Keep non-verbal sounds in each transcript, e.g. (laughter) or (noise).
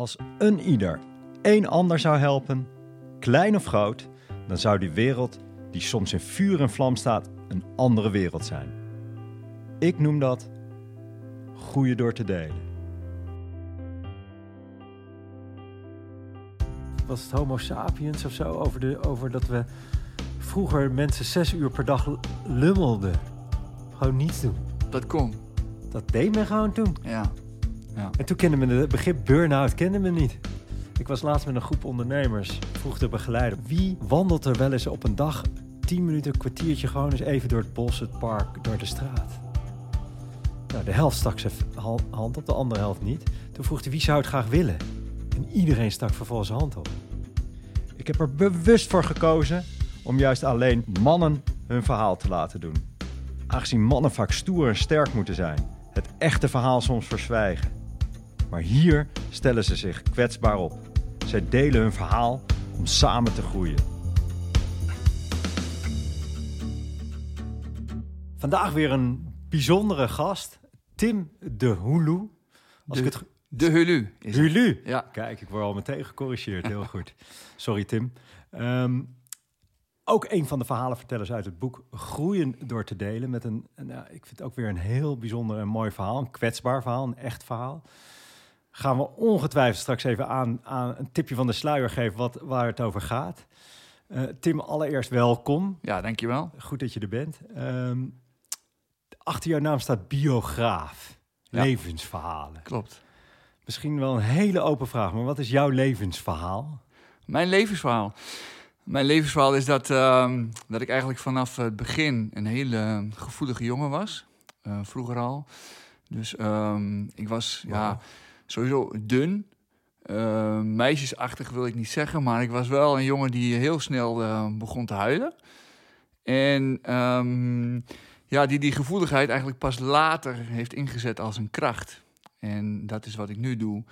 Als een ieder één ander zou helpen, klein of groot, dan zou die wereld, die soms in vuur en vlam staat, een andere wereld zijn. Ik noem dat groeien door te delen. Was het Homo sapiens of zo? Over, de, over dat we vroeger mensen zes uur per dag lummelden. Gewoon niets doen. Dat kon. Dat deed men gewoon toen. Ja. Ja. En toen kenden we het begrip burn-out kenden we niet. Ik was laatst met een groep ondernemers. Vroeg de begeleider, wie wandelt er wel eens op een dag 10 minuten, een kwartiertje gewoon eens even door het bos, het park, door de straat? Nou, de helft stak zijn ha- hand op, de andere helft niet. Toen vroeg hij, wie zou het graag willen? En iedereen stak vervolgens zijn hand op. Ik heb er bewust voor gekozen om juist alleen mannen hun verhaal te laten doen. Aangezien mannen vaak stoer en sterk moeten zijn, het echte verhaal soms verzwijgen. Maar hier stellen ze zich kwetsbaar op. Zij delen hun verhaal om samen te groeien. Vandaag weer een bijzondere gast, Tim de Hulu. Als De- ik het De Hulu is het. Hulu. Ja. Kijk, ik word al meteen gecorrigeerd. Heel goed. Sorry, Tim. Ehm, ook een van de verhalenvertellers uit het boek Groeien door te delen. Met een, ja, ik vind het ook weer een heel bijzonder en mooi verhaal. Een kwetsbaar verhaal, een echt verhaal. Gaan we ongetwijfeld straks even aan, aan een tipje van de sluier geven wat, waar het over gaat. Eh, Tim, allereerst welkom. Ja, dankjewel. Goed dat je er bent. Ehm, achter jouw naam staat biograaf. Ja. Levensverhalen. Klopt. Misschien wel een hele open vraag, maar wat is jouw levensverhaal? Mijn levensverhaal. Mijn levensverhaal is dat, ehm, dat ik eigenlijk vanaf het begin een hele gevoelige jongen was. Eh, vroeger al. Dus ehm, ik was ja. Sowieso dun. Eh, meisjesachtig wil ik niet zeggen, maar ik was wel een jongen die heel snel eh, begon te huilen. En ehm, ja, die die gevoeligheid eigenlijk pas later heeft ingezet als een kracht. En dat is wat ik nu doe.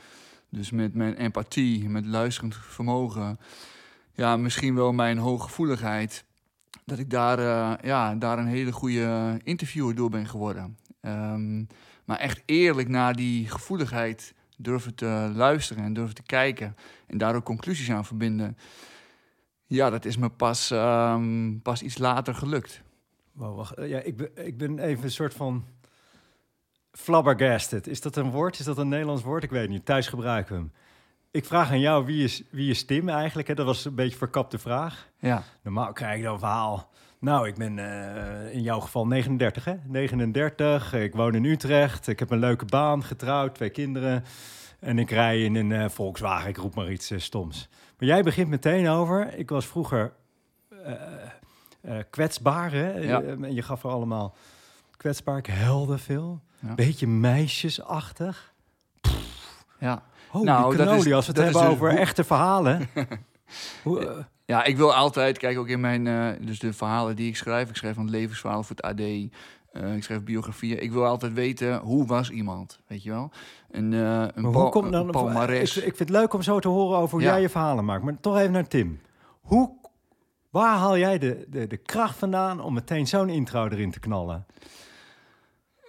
Dus met mijn empathie, met luisterend vermogen, ja, misschien wel mijn hooggevoeligheid, dat ik daar, eh, ja, daar een hele goede interviewer door ben geworden. Ehm, maar echt eerlijk naar die gevoeligheid durven te luisteren en durven te kijken en daar ook conclusies aan verbinden. Ja, dat is me pas, ehm, pas iets later gelukt. Wow, wacht, eh, ja, ik, ben, ik ben even een soort van flabbergasted. Is dat een woord? Is dat een Nederlands woord? Ik weet niet. Thuis gebruiken we hem. Ik vraag aan jou, wie is, wie is Tim eigenlijk? Hè? Dat was een beetje verkapte vraag. Ja, Normaal krijg ik dan verhaal. Nou, ik ben eh, in jouw geval 39, hè? 39. Ik woon in Utrecht. Ik heb een leuke baan, getrouwd, twee kinderen. En ik rij in een eh, Volkswagen. Ik roep maar iets eh, stoms. Maar jij begint meteen over. Ik was vroeger kwetsbaar, hè? Ja. Je gaf er allemaal kwetsbaar. Ik helde veel. Ja. Beetje meisjesachtig. ja. Holy Nou, dat is- als we het hebben dus over hoe- echte verhalen. (laughs) Hoe, eh, Ja, ik wil altijd, kijk ook in mijn, eh, dus de verhalen die ik schrijf. Ik schrijf een levensverhaal voor het AD. eh, ik schrijf biografieën. Ik wil altijd weten, hoe was iemand, weet je wel? Een, eh een, hoe komt dan? een palmares. Ik, ik vind het leuk om zo te horen over hoe Ja. jij je verhalen maakt. Maar toch even naar Tim. Hoe, waar haal jij de, de, de kracht vandaan om meteen zo'n intro erin te knallen?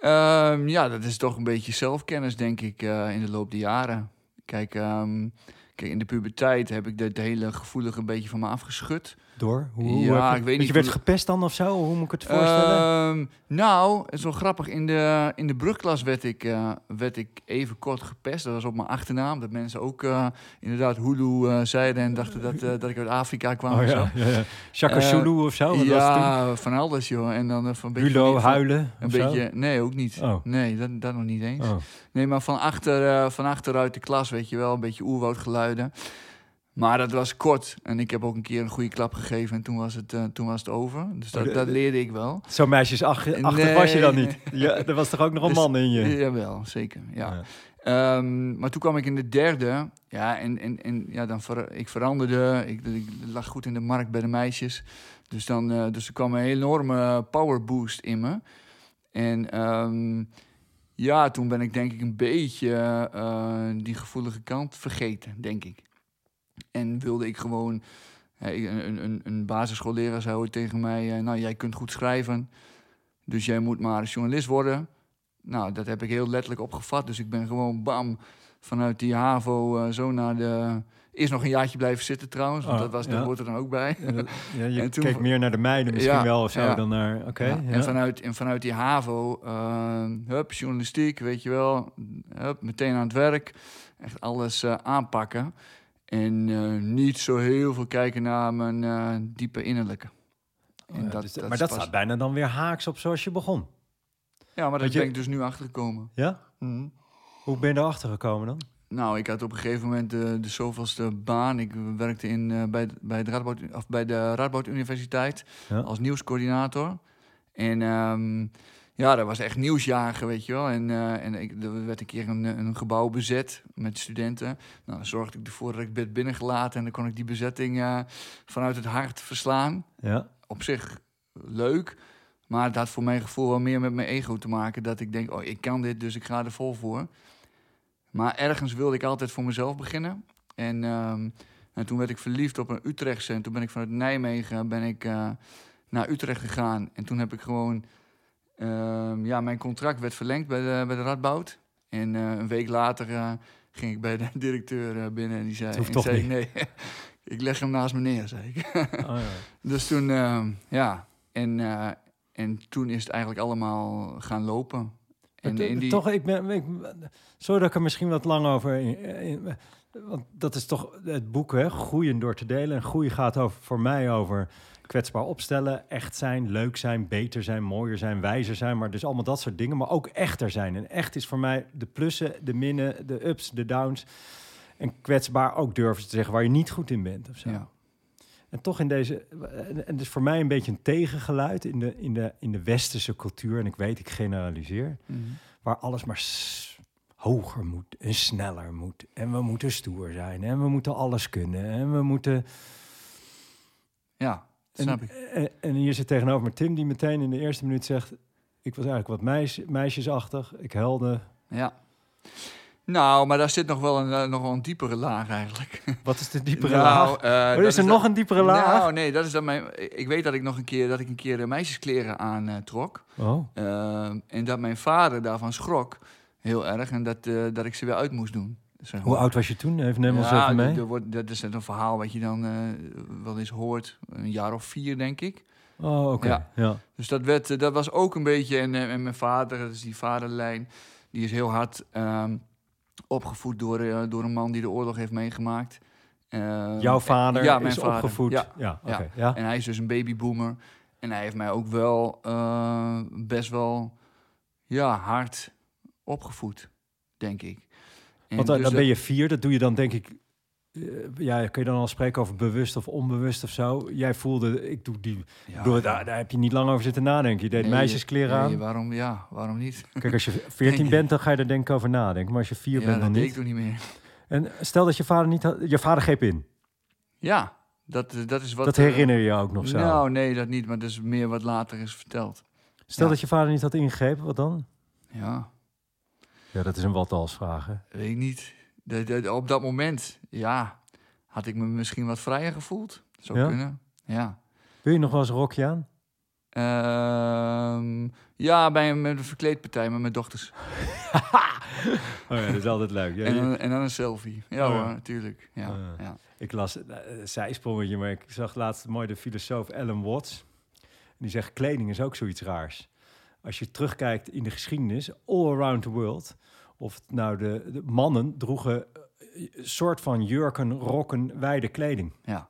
Ehm, ja, dat is toch een beetje zelfkennis, denk ik, in de loop der jaren. Kijk, ehm, kijk, in de puberteit heb ik dit hele gevoelige een beetje van me afgeschud. Door? Hoe, Ja, ik weet niet Je werd gepest dan of zo? Hoe moet ik het voorstellen? Ehm, nou, het is wel grappig. In de, in de brugklas werd ik, eh, werd ik even kort gepest. Dat was op mijn achternaam. Dat mensen ook eh, inderdaad Hulu eh, zeiden en dachten dat, dat ik uit Afrika kwam. oh of ja, zo. ja, Zulu of zo? Wat was ja, van alles, joh. En dan van een beetje... Hulo, van huilen Een zo? beetje... Nee, ook niet. Oh. Nee, dat, dat nog niet eens. Oh. Nee, maar van, achter, van achteruit de klas, weet je wel. Een beetje oerwoudgeluiden. Maar dat was kort. En ik heb ook een keer een goede klap gegeven. En toen was het, eh, toen was het over. Dus dat, Oh, dat de- leerde ik wel. Zo meisjesachtig Nee. was je dan niet? Ja, er was toch ook nog een Dus- man in je? Jawel, zeker. Ja. Ja. Ehm, maar toen kwam ik in de derde. Ja, en, en, en ja, dan ver, ik veranderde. Ik, ik lag goed in de markt bij de meisjes. Dus, dan, eh, dus er kwam een enorme power boost in me. En ehm, ja, toen ben ik denk ik een beetje eh, die gevoelige kant vergeten, denk ik. En wilde ik gewoon... een, een, een basisschoolleraar zei ooit tegen mij... eh, nou, jij kunt goed schrijven, dus jij moet maar journalist worden. Nou, dat heb ik heel letterlijk opgevat. Dus ik ben gewoon bam vanuit die HAVO eh, zo naar de... Eerst nog een jaartje blijven zitten trouwens, want Oh, dat, was, ja. dat hoort er dan ook bij. Ja, dat- ja, je (laughs) En toen- keek meer naar de meiden misschien Ja, wel of zo dan naar... Oké. En, vanuit, en vanuit die HAVO, eh, hup, journalistiek, weet je wel. Hup, meteen aan het werk. Echt alles aanpakken. En eh, niet zo heel veel kijken naar mijn eh, diepe innerlijke. En ja, dat- dus- dat maar dat pas- staat bijna dan weer haaks op zoals je begon. Ja, maar daar je- ben ik dus nu achtergekomen. Ja? Mhm. Hoe ben je erachter gekomen dan? Nou, ik had op een gegeven moment de, de zoveelste baan. Ik werkte in, eh, bij, bij, het Radboud, of bij de Radboud Universiteit Ja. als nieuwscoördinator. En ehm, ja, dat was echt nieuwsjagen, weet je wel. En, eh, en ik, er werd een keer een, een gebouw bezet met studenten. Nou, dan zorgde ik ervoor dat ik werd binnengelaten... en dan kon ik die bezetting eh, vanuit het hart verslaan. Ja. Op zich leuk, maar het had voor mijn gevoel wel meer met mijn ego te maken. Dat ik denk, oh, ik kan dit, dus ik ga er vol voor. Maar ergens wilde ik altijd voor mezelf beginnen. En, ehm, en toen werd ik verliefd op een Utrechtse. En toen ben ik vanuit Nijmegen ben ik, eh, naar Utrecht gegaan. En toen heb ik gewoon... ehm, ja, mijn contract werd verlengd bij de, bij de Radboud. En eh, een week later eh, ging ik bij de (laughs) directeur eh, binnen. En die zei, en toch zei nee, (laughs) ik leg hem naast me neer, zei ik. Oh, ja. (laughs) Dus toen, ehm, ja, en, en toen is het eigenlijk allemaal gaan lopen. En Maar in die, Toch, ik ben, ik, sorry dat ik er misschien wat lang over... in- in- want dat is toch het boek, hè? Groeien door te delen. En groeien gaat over, voor mij over kwetsbaar opstellen, echt zijn, leuk zijn, beter zijn, mooier zijn, wijzer zijn. Maar dus allemaal dat soort dingen. Maar ook echter zijn. En echt is voor mij de plussen, de minnen, de ups, de downs. En kwetsbaar ook durven te zeggen waar je niet goed in bent of zo. ja, En toch in deze, en het is voor mij een beetje een tegengeluid in de, in de, in de westerse cultuur. En ik weet, ik generaliseer Mhm. waar alles maar hoger moet en sneller moet. En we moeten stoer zijn en we moeten alles kunnen en we moeten... ja snap ik. En, en, hier zit tegenover me Tim die meteen in de eerste minuut zegt... ik was eigenlijk wat meis, meisjesachtig, ik helde. Ja. Nou, maar daar zit nog wel een, eh, nog wel een diepere laag eigenlijk. (laughs) Wat is de diepere Nou, laag? Oh, dat is er nog een diepere laag? Nou, nee, dat is dan mijn. Ik weet dat ik nog een keer dat ik een keer meisjeskleren aan eh, trok. Oh, Eh, en dat mijn vader daarvan schrok. Heel erg. En dat, dat ik ze weer uit moest doen. Zeg hoe oud was je toen? Even neem ons ja, even mee. er wordt- dat is een verhaal wat je dan eh, wel eens hoort. Een jaar of vier, denk ik. Oh, oké. Ja. Ja. Dus dat, werd, eh, dat was ook een beetje... En, eh, en mijn vader, dat is die vaderlijn... die is heel hard ehm, opgevoed door, door een man die de oorlog heeft meegemaakt. Ehm, Jouw vader ja, mijn is vader. opgevoed. Ja. ja, Ja. oké. Ja. En hij is dus een babyboomer. En hij heeft mij ook wel best wel ja, hard opgevoed, denk ik. Want dan, dus dan dat- ben je vier, dat doe je dan denk ik... eh, ja, kun je dan al spreken over bewust of onbewust of zo? Jij voelde, ik doe die... ja, daar, daar heb je niet lang over zitten nadenken. Je deed nee, meisjeskleren nee, aan. waarom, ja, waarom niet? Kijk, als je 14 (laughs) bent, dan ga je er denk ik over nadenken. Maar als je vier ja, bent, dat dan deed niet. ik toen niet meer. En stel dat je vader niet had... Je vader greep in. Ja, dat, eh, dat is wat... dat eh, herinner je je ook nog zo. Nou, nee, dat niet, maar dat is meer wat later is verteld. stel ja. dat je vader niet had ingegrepen, wat dan? Ja, Ja, dat is een wat als vraag, hè? weet ik niet. De, de- op dat moment, ja, had ik me misschien wat vrijer gevoeld. Zou Ja? kunnen, ja. Wil je nog wel eens een rokje aan? Ehm, ja, bij een, met een verkleedpartij met mijn dochters. (laughs) (laughs) Oh ja, dat is altijd leuk. Ja, en, dan, en dan een selfie. Ja Oh, ja. hoor, natuurlijk. Ja, Oh, ja. Ik las een zijsprongetje, maar ik zag laatst mooi de filosoof Alan Watts. Die zegt, kleding is ook zoiets raars. Als je terugkijkt in de geschiedenis, all around the world... of nou de, de mannen droegen eh, een soort van jurken, rokken, wijde kleding. ja.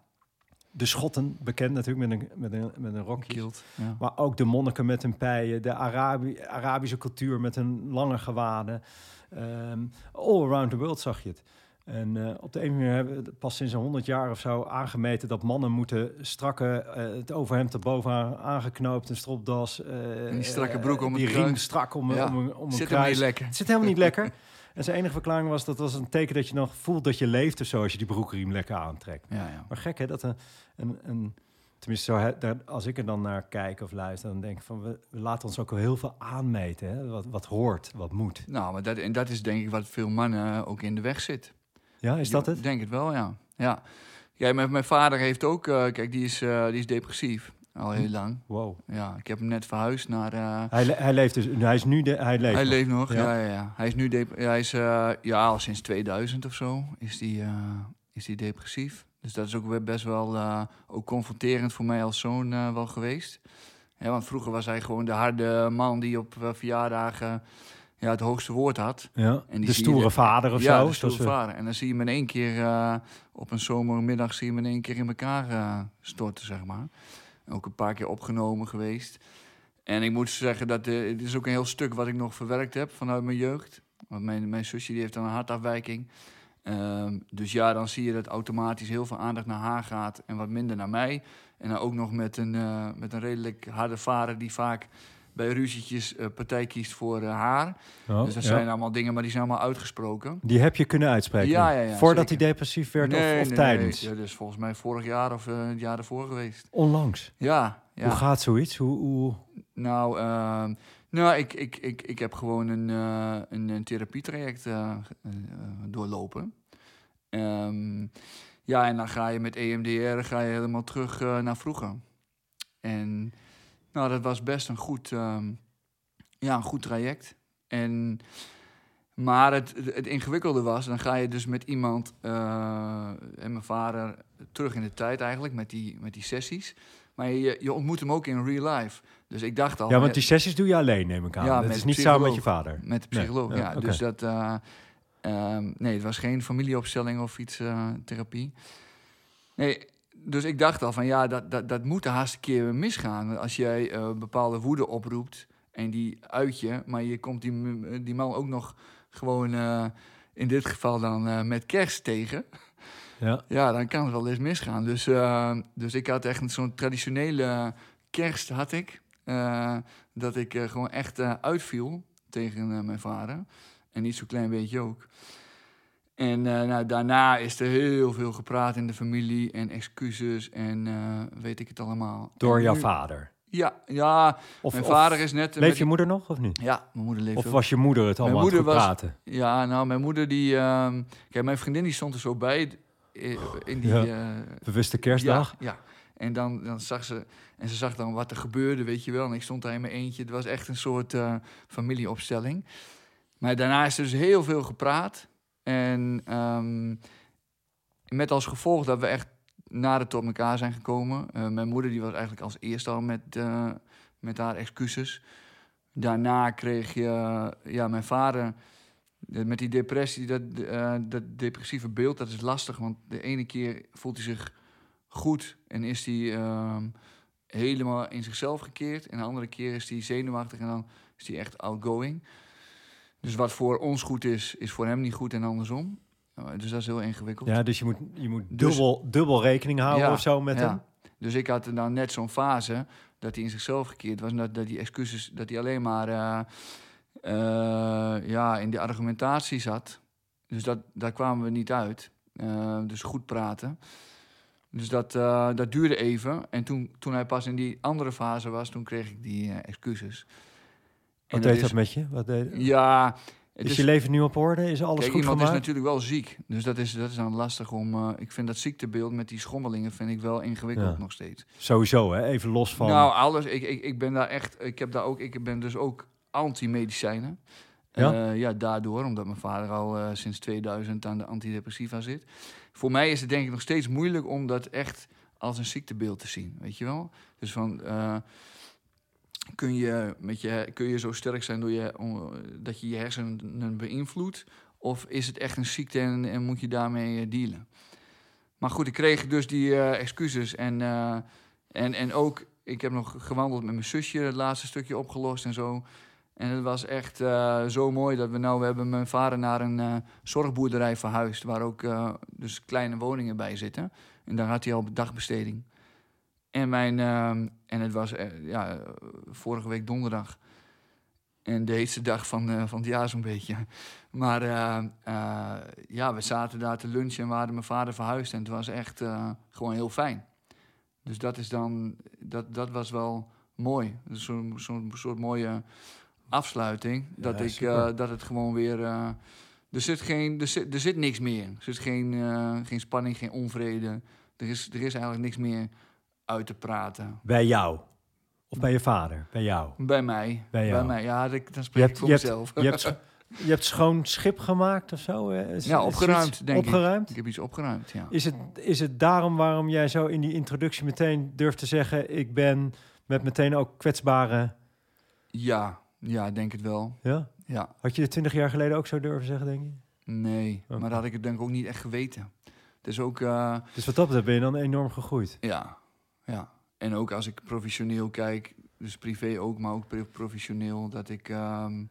De Schotten, bekend natuurlijk met een, met een, met een rokje. Ja. Maar ook de monniken met hun pijen, de Arabi Arabische cultuur met hun lange gewaden. Ehm, all around the world zag je het. En eh, op de een manier hebben we pas sinds een honderd jaar of zo aangemeten dat mannen moeten strakke, eh, het overhemd erboven aangeknoopt, een stropdas. eh, En die strakke broek om die riem strak om, Ja. om, om Zit hem niet lekker. Het zit helemaal niet lekker. (laughs) En zijn enige verklaring was dat was een teken dat je nog voelt dat je leeft of zo als je die broekriem lekker aantrekt. Ja, ja. Maar gek hè, dat een, een, een tenminste zo, als ik er dan naar kijk of luister, dan denk ik van we, we laten ons ook wel heel veel aanmeten, hè? Wat, wat hoort, wat moet. Nou, maar dat, en dat is denk ik wat veel mannen ook in de weg zit. Ja, is dat Ik het? denk het wel, ja. ja. Kijk, mijn, mijn vader heeft ook, eh, kijk, die is, eh, die is depressief. al heel lang. Wow. Ja, ik heb hem net verhuisd naar... eh, Hij, le- hij leeft dus, hij is nu de, hij leeft. hij nog. leeft nog, Ja. ja, ja, ja. Hij is nu ja, hij is, ja, al sinds 2000 of zo is die, is die depressief. Dus dat is ook weer best wel ook confronterend voor mij als zoon wel geweest. Ja, want vroeger was hij gewoon de harde man die op verjaardagen ja, het hoogste woord had. Ja. En die de stoere de- vader of ja, zo. de stoere vader. En dan zie je hem in één keer eh, op een zomermiddag zie je hem in één keer in elkaar eh, storten, zeg maar. Ook een paar keer opgenomen geweest. En ik moet zeggen dat eh, het is ook een heel stuk wat ik nog verwerkt heb vanuit mijn jeugd. Want mijn, mijn zusje die heeft dan een hartafwijking. Ehm, dus ja, dan zie je dat automatisch heel veel aandacht naar haar gaat en wat minder naar mij. En dan ook nog met een, eh, met een redelijk harde vader die vaak bij ruzietjes eh, partij kiest voor eh, haar. Oh, dus dat ja. zijn allemaal dingen, maar die zijn allemaal uitgesproken. Die heb je kunnen uitspreken? Ja, ja, ja, Voordat zeker. hij depressief werd of, Nee, of nee, tijdens? Nee, ja, dus volgens mij vorig jaar of eh, het jaar ervoor geweest. Onlangs. Ja, ja. Hoe gaat zoiets? Hoe, hoe... Nou, ehm, nou ik, ik, ik, ik heb gewoon een, een, een therapietraject doorlopen. Ehm, ja, en dan ga je met EMDR ga je helemaal terug naar vroeger. En nou, dat was best een goed, ehm, ja, een goed traject. En, maar het, het ingewikkelde was, dan ga je dus met iemand eh, en mijn vader terug in de tijd eigenlijk, met die, met die sessies. Maar je, je ontmoet hem ook in real life. Dus ik dacht al... Ja, want die sessies doe je alleen, neem ik aan. Ja, dat is niet samen met je vader. Met de Nee, psycholoog, ja, ja. Dus dat... eh, ehm, nee, het was geen familieopstelling of iets, eh, therapie. Nee, dus ik dacht al van ja, dat, dat, dat moet de haast een keer misgaan. Want Als jij eh, bepaalde woede oproept en die uit je... maar je komt die, die man ook nog gewoon... eh, in dit geval dan eh, met kerst tegen... Ja. Ja, dan kan het wel eens misgaan. Dus, dus ik had echt een zo'n traditionele kerst had ik. dat ik gewoon echt uitviel tegen mijn vader. En niet zo'n klein beetje ook. En eh, nou, daarna is er heel veel gepraat in de familie en excuses en eh, weet ik het allemaal. Door jouw vader. Ja, ja Of, mijn vader is net... leeft je moeder nog of niet? Ja, mijn moeder leeft Of ook. was je moeder het allemaal aan het moeder was- praten? Ja, nou, mijn moeder die... ehm, kijk, mijn vriendin die stond er zo bij eh, in die... Ja. Bewuste kerstdag? Ja, ja. En dan, dan zag ze... En ze zag dan wat er gebeurde, weet je wel. En ik stond daar in mijn eentje. Het was echt een soort familieopstelling. Maar daarna is er dus heel veel gepraat. En ehm, met als gevolg dat we echt nader tot elkaar zijn gekomen. Eh, mijn moeder die was eigenlijk als eerste al met, eh, met haar excuses. Daarna kreeg je... ja, mijn vader... Met die depressie, dat, eh, dat depressieve beeld, dat is lastig. Want de ene keer voelt hij zich goed en is hij ehm, helemaal in zichzelf gekeerd. En de andere keer is hij zenuwachtig en dan is hij echt outgoing. Dus wat voor ons goed is, is voor hem niet goed en andersom. Uh, dus dat is heel ingewikkeld. Ja, dus je moet, je moet Dus- dubbel, dubbel rekening houden Ja, of zo met ja. hem. Dus ik had dan net zo'n fase dat hij in zichzelf gekeerd was. Dat, dat die excuses, dat hij alleen maar eh, eh, ja, in de argumentatie zat. Dus dat, daar kwamen we niet uit. Eh, dus goed praten. Dus dat, dat duurde even. En toen, toen hij pas in die andere fase was, toen kreeg ik die excuses. Wat dat deed is- dat met je? Wat deed... Ja, is is, je leven nu op orde? Is alles kijk, goed iemand is natuurlijk wel ziek. Dus dat is, dat is dan lastig om... eh, ik vind dat ziektebeeld met die schommelingen vind ik wel ingewikkeld Ja. nog steeds. Sowieso, hè? even los van... Nou, alles. Ik, ik, ik ben daar echt. Ik heb daar ook. Ik ben dus ook anti-medicijnen. Ja? Ja? ja, daardoor, omdat mijn vader al eh, sinds 2000 aan de antidepressiva zit. Voor mij is het denk ik nog steeds moeilijk om dat echt als een ziektebeeld te zien, weet je wel? Dus van, eh, kun, je met je, kun je zo sterk zijn door je, dat je je hersenen beïnvloedt? Of is het echt een ziekte en, moet je daarmee eh, dealen? Maar goed, ik kreeg dus die eh, excuses en, eh, en, en ook, ik heb nog gewandeld met mijn zusje, het laatste stukje opgelost en zo. En het was echt zo mooi dat we nou, we hebben mijn vader naar een zorgboerderij verhuisd, waar ook dus kleine woningen bij zitten. En daar had hij al dagbesteding. En, mijn, ehm, en het was eh, ja, vorige week donderdag. En de heetste dag van, eh, van het jaar zo'n beetje. (laughs) Maar eh, ja, we zaten daar te lunchen en we hadden mijn vader verhuisd. En het was echt gewoon heel fijn. Dus dat is dan, dat, dat was wel mooi. Dus Zo'n zo'n soort mooie afsluiting. Dat, Ja, ik, dat het gewoon weer... er, zit geen, er, zit, er zit niks meer. Er zit geen, geen spanning, geen onvrede. Er is, er is eigenlijk niks meer uit te praten. Bij jou? Of bij je vader? Bij jou? Bij mij. Bij jou. mij. Ja, dat- dan spreek ik voor je, hebt, mezelf. je, hebt, je hebt schoon schip gemaakt of zo? Is- Ja, opgeruimd, iets denk ik. opgeruimd? Ik heb iets opgeruimd, ja. Is het, is het daarom waarom jij zo in die introductie meteen durft te zeggen... ik ben met meteen ook kwetsbare... Ja, ja, denk het wel. Ja? Ja, Had je het twintig jaar geleden ook zo durven zeggen, denk je? nee. Maar dat had ik het denk ik ook niet echt geweten. Dus ook, eh, Dus wat dat betreft ben je dan enorm gegroeid. ja, ja. En ook als ik professioneel kijk, dus privé ook, maar ook pro- professioneel, dat ik ehm,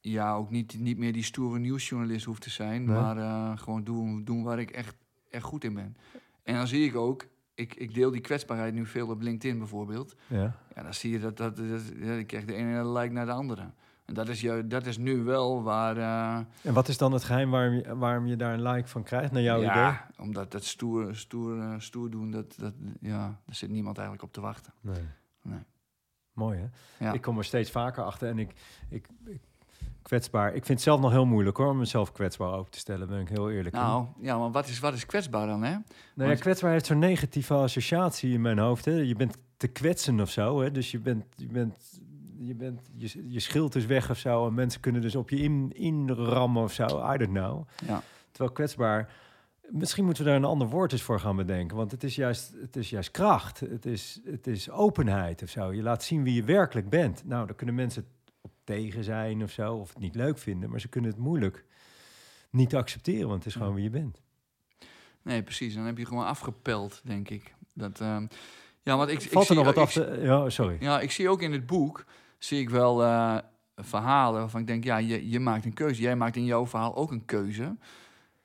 ja, ook niet, niet meer die stoere nieuwsjournalist hoef te zijn, Nee. maar eh, gewoon doen, doen waar ik echt, echt goed in ben. En dan zie ik ook, ik, ik deel die kwetsbaarheid nu veel op LinkedIn bijvoorbeeld. Ja. Ja, dan zie je dat, dat, ik krijg de ene like naar de andere. En dat is, ju- dat is nu wel waar... eh, En wat is dan het geheim waarom je, waarom je daar een like van krijgt, naar jouw idee? ja, omdat dat stoer, stoer, eh, stoer doen, dat, dat, ja, daar zit niemand eigenlijk op te wachten. Nee. Nee. Mooi, hè? Ja. Ik kom er steeds vaker achter en ik, ik, ik kwetsbaar. Ik vind het zelf nog heel moeilijk hoor, om mezelf kwetsbaar open te stellen, ben ik heel eerlijk. in. Nou, ja, maar wat is, wat is kwetsbaar dan, hè? nou ja, kwetsbaar heeft zo'n negatieve associatie in mijn hoofd. Hè? Je bent te kwetsen of zo, hè? dus je bent, je bent, je bent, je, je schild is weg of zo en mensen kunnen dus op je in, inrammen of zo. I don't know. Ja. Terwijl kwetsbaar, misschien moeten we daar een ander woord eens voor gaan bedenken. Want het is juist, het is juist kracht. Het is, het is openheid of zo. Je laat zien wie je werkelijk bent. Nou, daar kunnen mensen op tegen zijn of zo, of het niet leuk vinden. Maar ze kunnen het moeilijk niet accepteren, want het is gewoon wie je bent. Nee, precies. Dan heb je gewoon afgepeld, denk ik. Dat, ehm, ja, want ik, ik Valt er zie, nog wat ik af te... Ja, sorry. Ja, ik zie ook in het boek, zie ik wel eh, verhalen waarvan ik denk, ja, je, je maakt een keuze. Jij maakt in jouw verhaal ook een keuze.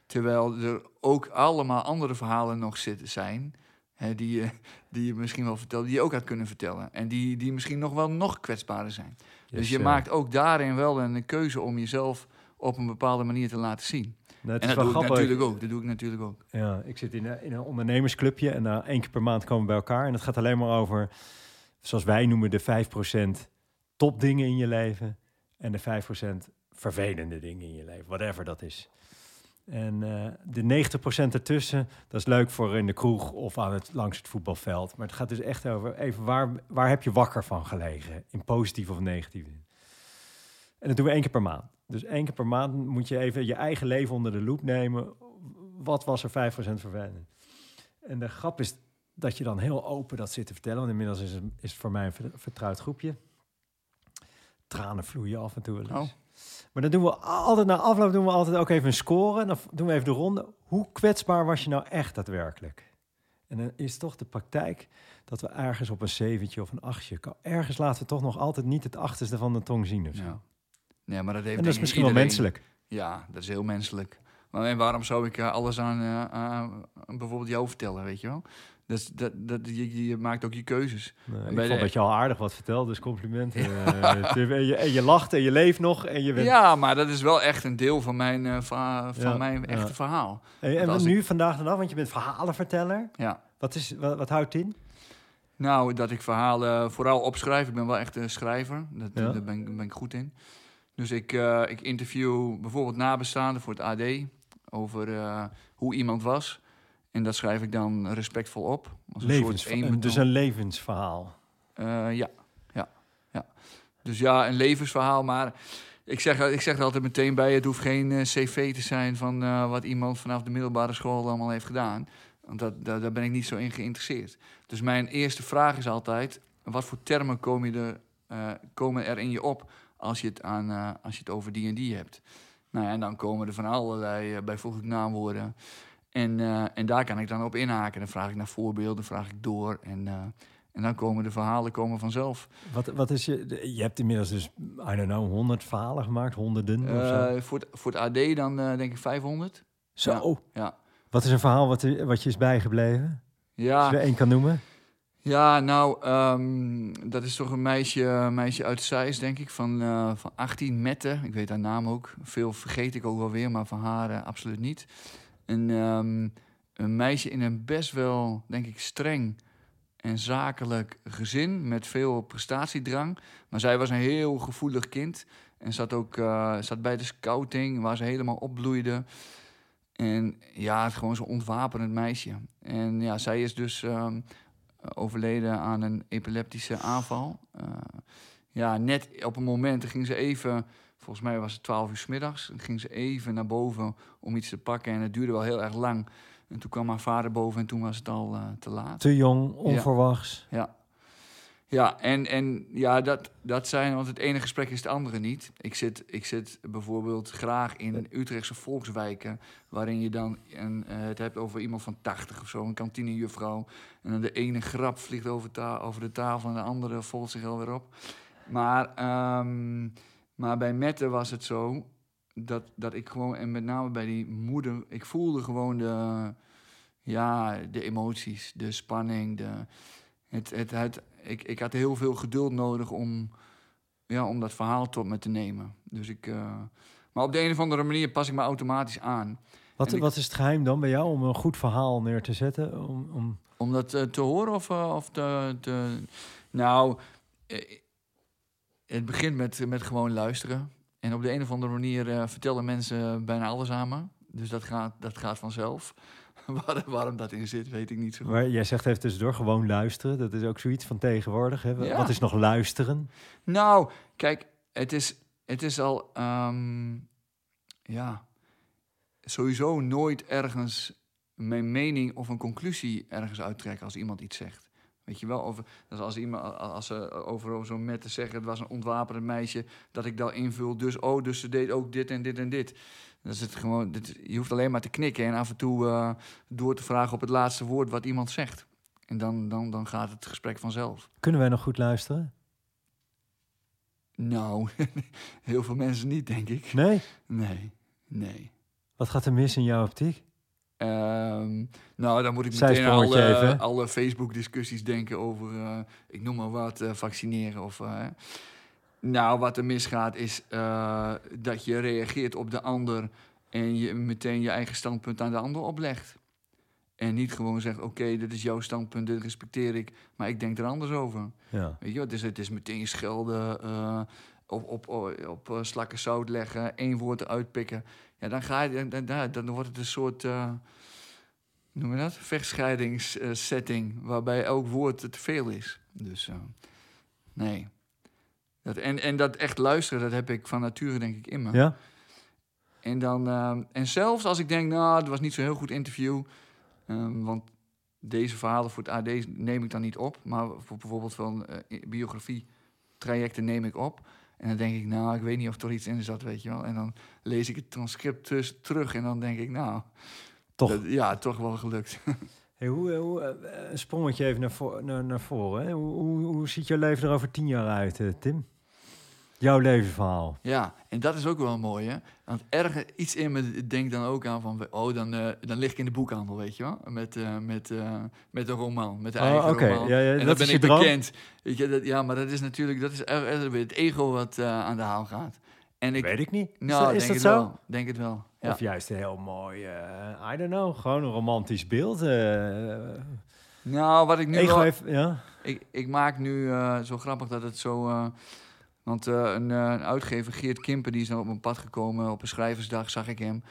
Terwijl er ook allemaal andere verhalen nog zitten zijn, hè, die, je, (laughs) die je misschien wel vertelt, die je ook had kunnen vertellen. En die, die misschien nog wel nog kwetsbaarder zijn. dus je eh, maakt ook daarin wel een keuze om jezelf op een bepaalde manier te laten zien. nou, het en is dat doe ik natuurlijk ook. Dat doe ik natuurlijk ook. Ja, ik zit in een, in een ondernemersclubje en uh, één keer per maand komen we bij elkaar. En het gaat alleen maar over, zoals wij noemen, de 5% topdingen in je leven. En de 5% vervelende dingen in je leven, whatever dat is. En uh, de 90% ertussen, dat is leuk voor in de kroeg of aan het, langs het voetbalveld. Maar het gaat dus echt over even waar, waar heb je wakker van gelegen? In positieve of negatieve zin. En dat doen we één keer per maand. Dus één keer per maand moet je even je eigen leven onder de loep nemen. Wat was er 5% vervelend? En de grap is dat je dan heel open dat zit te vertellen. Want inmiddels is het, is het voor mij een vertrouwd groepje. Tranen vloeien af en toe. wel eens. Oh. Maar dan doen we altijd na afloop doen we altijd ook even een score. En dan doen we even de ronde. Hoe kwetsbaar was je nou echt daadwerkelijk? En dan is toch de praktijk dat we ergens op een zeventje of een achtje... ergens laten we toch nog altijd niet het achterste van de tong zien. Of zo. Ja. Nee, maar dat heeft En dat is misschien wel menselijk. Ja, dat is heel menselijk. Maar en waarom zou ik uh, alles aan, uh, aan bijvoorbeeld jou vertellen, weet je wel? Dus dat, dat, je, je maakt ook je keuzes. Nee, ik Bij vond de- dat je al aardig wat vertelde, dus complimenten. (laughs) Eh, en, je, en je lacht en je leeft nog en je bent... Ja, maar dat is wel echt een deel van mijn, uh, van, van Ja, mijn ja. echte verhaal. En nu, vandaag de dag, want je bent verhalenverteller. Ja. Wat, is, wat, wat houdt in? Nou, dat ik verhalen vooral opschrijf. Ik ben wel echt een schrijver. Dat, Ja. Daar ben, ik- ben ik goed in. Dus ik, eh, ik interview bijvoorbeeld nabestaanden voor het AD over eh, hoe iemand was. En dat schrijf ik dan respectvol op. Als een Levens, soort eenbetoon. dus een levensverhaal. Eh, ja, ja, ja. Dus ja, een levensverhaal. Maar ik zeg, ik zeg er altijd meteen bij: het hoeft geen eh, cv te zijn van eh, wat iemand vanaf de middelbare school allemaal heeft gedaan. Want dat, daar, daar ben ik niet zo in geïnteresseerd. Dus mijn eerste vraag is altijd: wat voor termen komen, je er, komen er in je op als je het, aan, als je het over die en die hebt? Nou ja, en dan komen er van allerlei bijvoeglijk naamwoorden. En, uh, en daar kan ik dan op inhaken. Dan vraag ik naar voorbeelden, vraag ik door. En, uh, en dan komen de verhalen komen vanzelf. Wat, wat is je... Je hebt inmiddels dus, I don't know, honderd verhalen gemaakt, honderden of zo. Uh, voor, het, voor het AD dan denk ik 500. Zo? Ja. ja. Wat is een verhaal wat, wat je is bijgebleven? Ja. Als je er één kan noemen? Ja, nou, um, dat is toch een meisje, meisje uit Zeist, denk ik, van, uh, van 18, Mette. Ik weet haar naam ook. Veel vergeet ik ook wel weer, maar van haar uh, absoluut niet. Een, um, een meisje in een best wel, denk ik, streng en zakelijk gezin met veel prestatiedrang. Maar zij was een heel gevoelig kind en zat ook uh, zat bij de scouting, waar ze helemaal opbloeide. En ja, gewoon zo'n ontwapenend meisje. En ja, zij is dus um, overleden aan een epileptische aanval. Eh, ja, net op een moment ging ze even, volgens mij was het 12 uur s middags, dan ging ze even naar boven om iets te pakken. En het duurde wel heel erg lang. En toen kwam haar vader boven en toen was het al eh, te laat. Te jong, onverwachts. Ja. Ja, en, en ja, dat, dat zijn, want het ene gesprek is het andere niet. Ik zit, ik zit bijvoorbeeld graag in Utrechtse volkswijken, waarin je dan een, eh, het hebt over iemand van 80 of zo, een kantinejuffrouw. En dan de ene grap vliegt over, ta over de tafel en de andere volgt zich alweer op. Maar, ehm, maar bij Mette was het zo dat, dat ik gewoon, en met name bij die moeder, ik voelde gewoon de, ja, de emoties, de spanning, de, het, het, het, ik, ik had heel veel geduld nodig om, ja, om dat verhaal tot me te nemen. Dus ik, uh, maar op de een of andere manier pas ik me automatisch aan. Wat, wat is het geheim dan bij jou om een goed verhaal neer te zetten? Om, om... om dat uh, te horen of, uh, of te, te... Nou, het begint met, met gewoon luisteren. En op de een of andere manier vertellen mensen bijna alles aan me. Dus dat gaat, dat gaat vanzelf. (laughs) waarom dat in zit, weet ik niet zo goed. Maar jij zegt even tussendoor, gewoon luisteren. Dat is ook zoiets van tegenwoordig. Hè? Wat is nog luisteren? Nou, kijk, het is, het is al... Um, ja, sowieso nooit ergens mijn mening of een conclusie ergens uittrekken als iemand iets zegt. Weet je wel, als, iemand, als ze over zo'n met te zeggen, het was een ontwapend meisje, dat ik dat invul. Dus, oh, dus ze deed ook dit en dit en dit. Dan is het gewoon, dit, je hoeft alleen maar te knikken en af en toe uh, door te vragen op het laatste woord wat iemand zegt. En dan, dan, dan gaat het gesprek vanzelf. Kunnen wij nog goed luisteren? Nou, (laughs) heel veel mensen niet, denk ik. Nee? Nee, nee. Wat gaat er mis in jouw optiek? Um, nou, dan moet ik meteen aan alle, alle Facebook-discussies denken over, uh, ik noem maar wat, uh, vaccineren of... Uh, nou, wat er misgaat is dat je reageert op de ander en je meteen je eigen standpunt aan de ander oplegt. En niet gewoon zegt, oké, dit is jouw standpunt, dit respecteer ik, maar ik denk er anders over. Ja. Weet je, het is, het is meteen schelden, op, op, op, op uh, slakken zout leggen, één woord eruit pikken. Ja, dan, ga je, dan, dan, dan wordt het een soort, uh, noem je dat, vechtscheidingssetting, waarbij elk woord te veel is. Dus nee. Dat, en, en dat echt luisteren, dat heb ik van nature denk ik in me. Ja? En, dan, uh, en zelfs als ik denk, nou, het was niet zo'n heel goed interview. Um, want deze verhalen voor het AD neem ik dan niet op. Maar voor bijvoorbeeld van uh, biografie trajecten neem ik op. En dan denk ik, nou, ik weet niet of er iets in zat, weet je wel. En dan lees ik het transcript dus terug en dan denk ik, nou... Toch? Dat, ja, toch wel gelukt. (laughs) Hey, hoe, hoe, een sprongetje even naar, voor, naar, naar voren. Hè? Hoe, hoe, hoe, ziet je leven er over tien jaar uit, Tim? Jouw levensverhaal. Ja, en dat is ook wel mooi, hè? Want ergens iets in me denkt dan ook aan van... oh, dan, uh, dan lig ik in de boekhandel, weet je wel? Met, uh, met, uh, met een roman, met de eigen oh, okay. roman. Ja, ja, en dat dan ben ik bekend. Weet je, dat, ja, maar dat is natuurlijk... dat is het ego wat aan de haal gaat. En ik, Weet ik niet. Nou, is dat, is dat het zo? Wel. Denk het wel. Ja. Of juist een heel mooi, I don't know, gewoon een romantisch beeld. nou, wat ik nu ego wel, heeft, ja. ik, ik maak nu zo grappig dat het zo... Want een, uh, een, uitgever, Geert Kimper, die is dan op mijn pad gekomen. Op een schrijversdag zag ik hem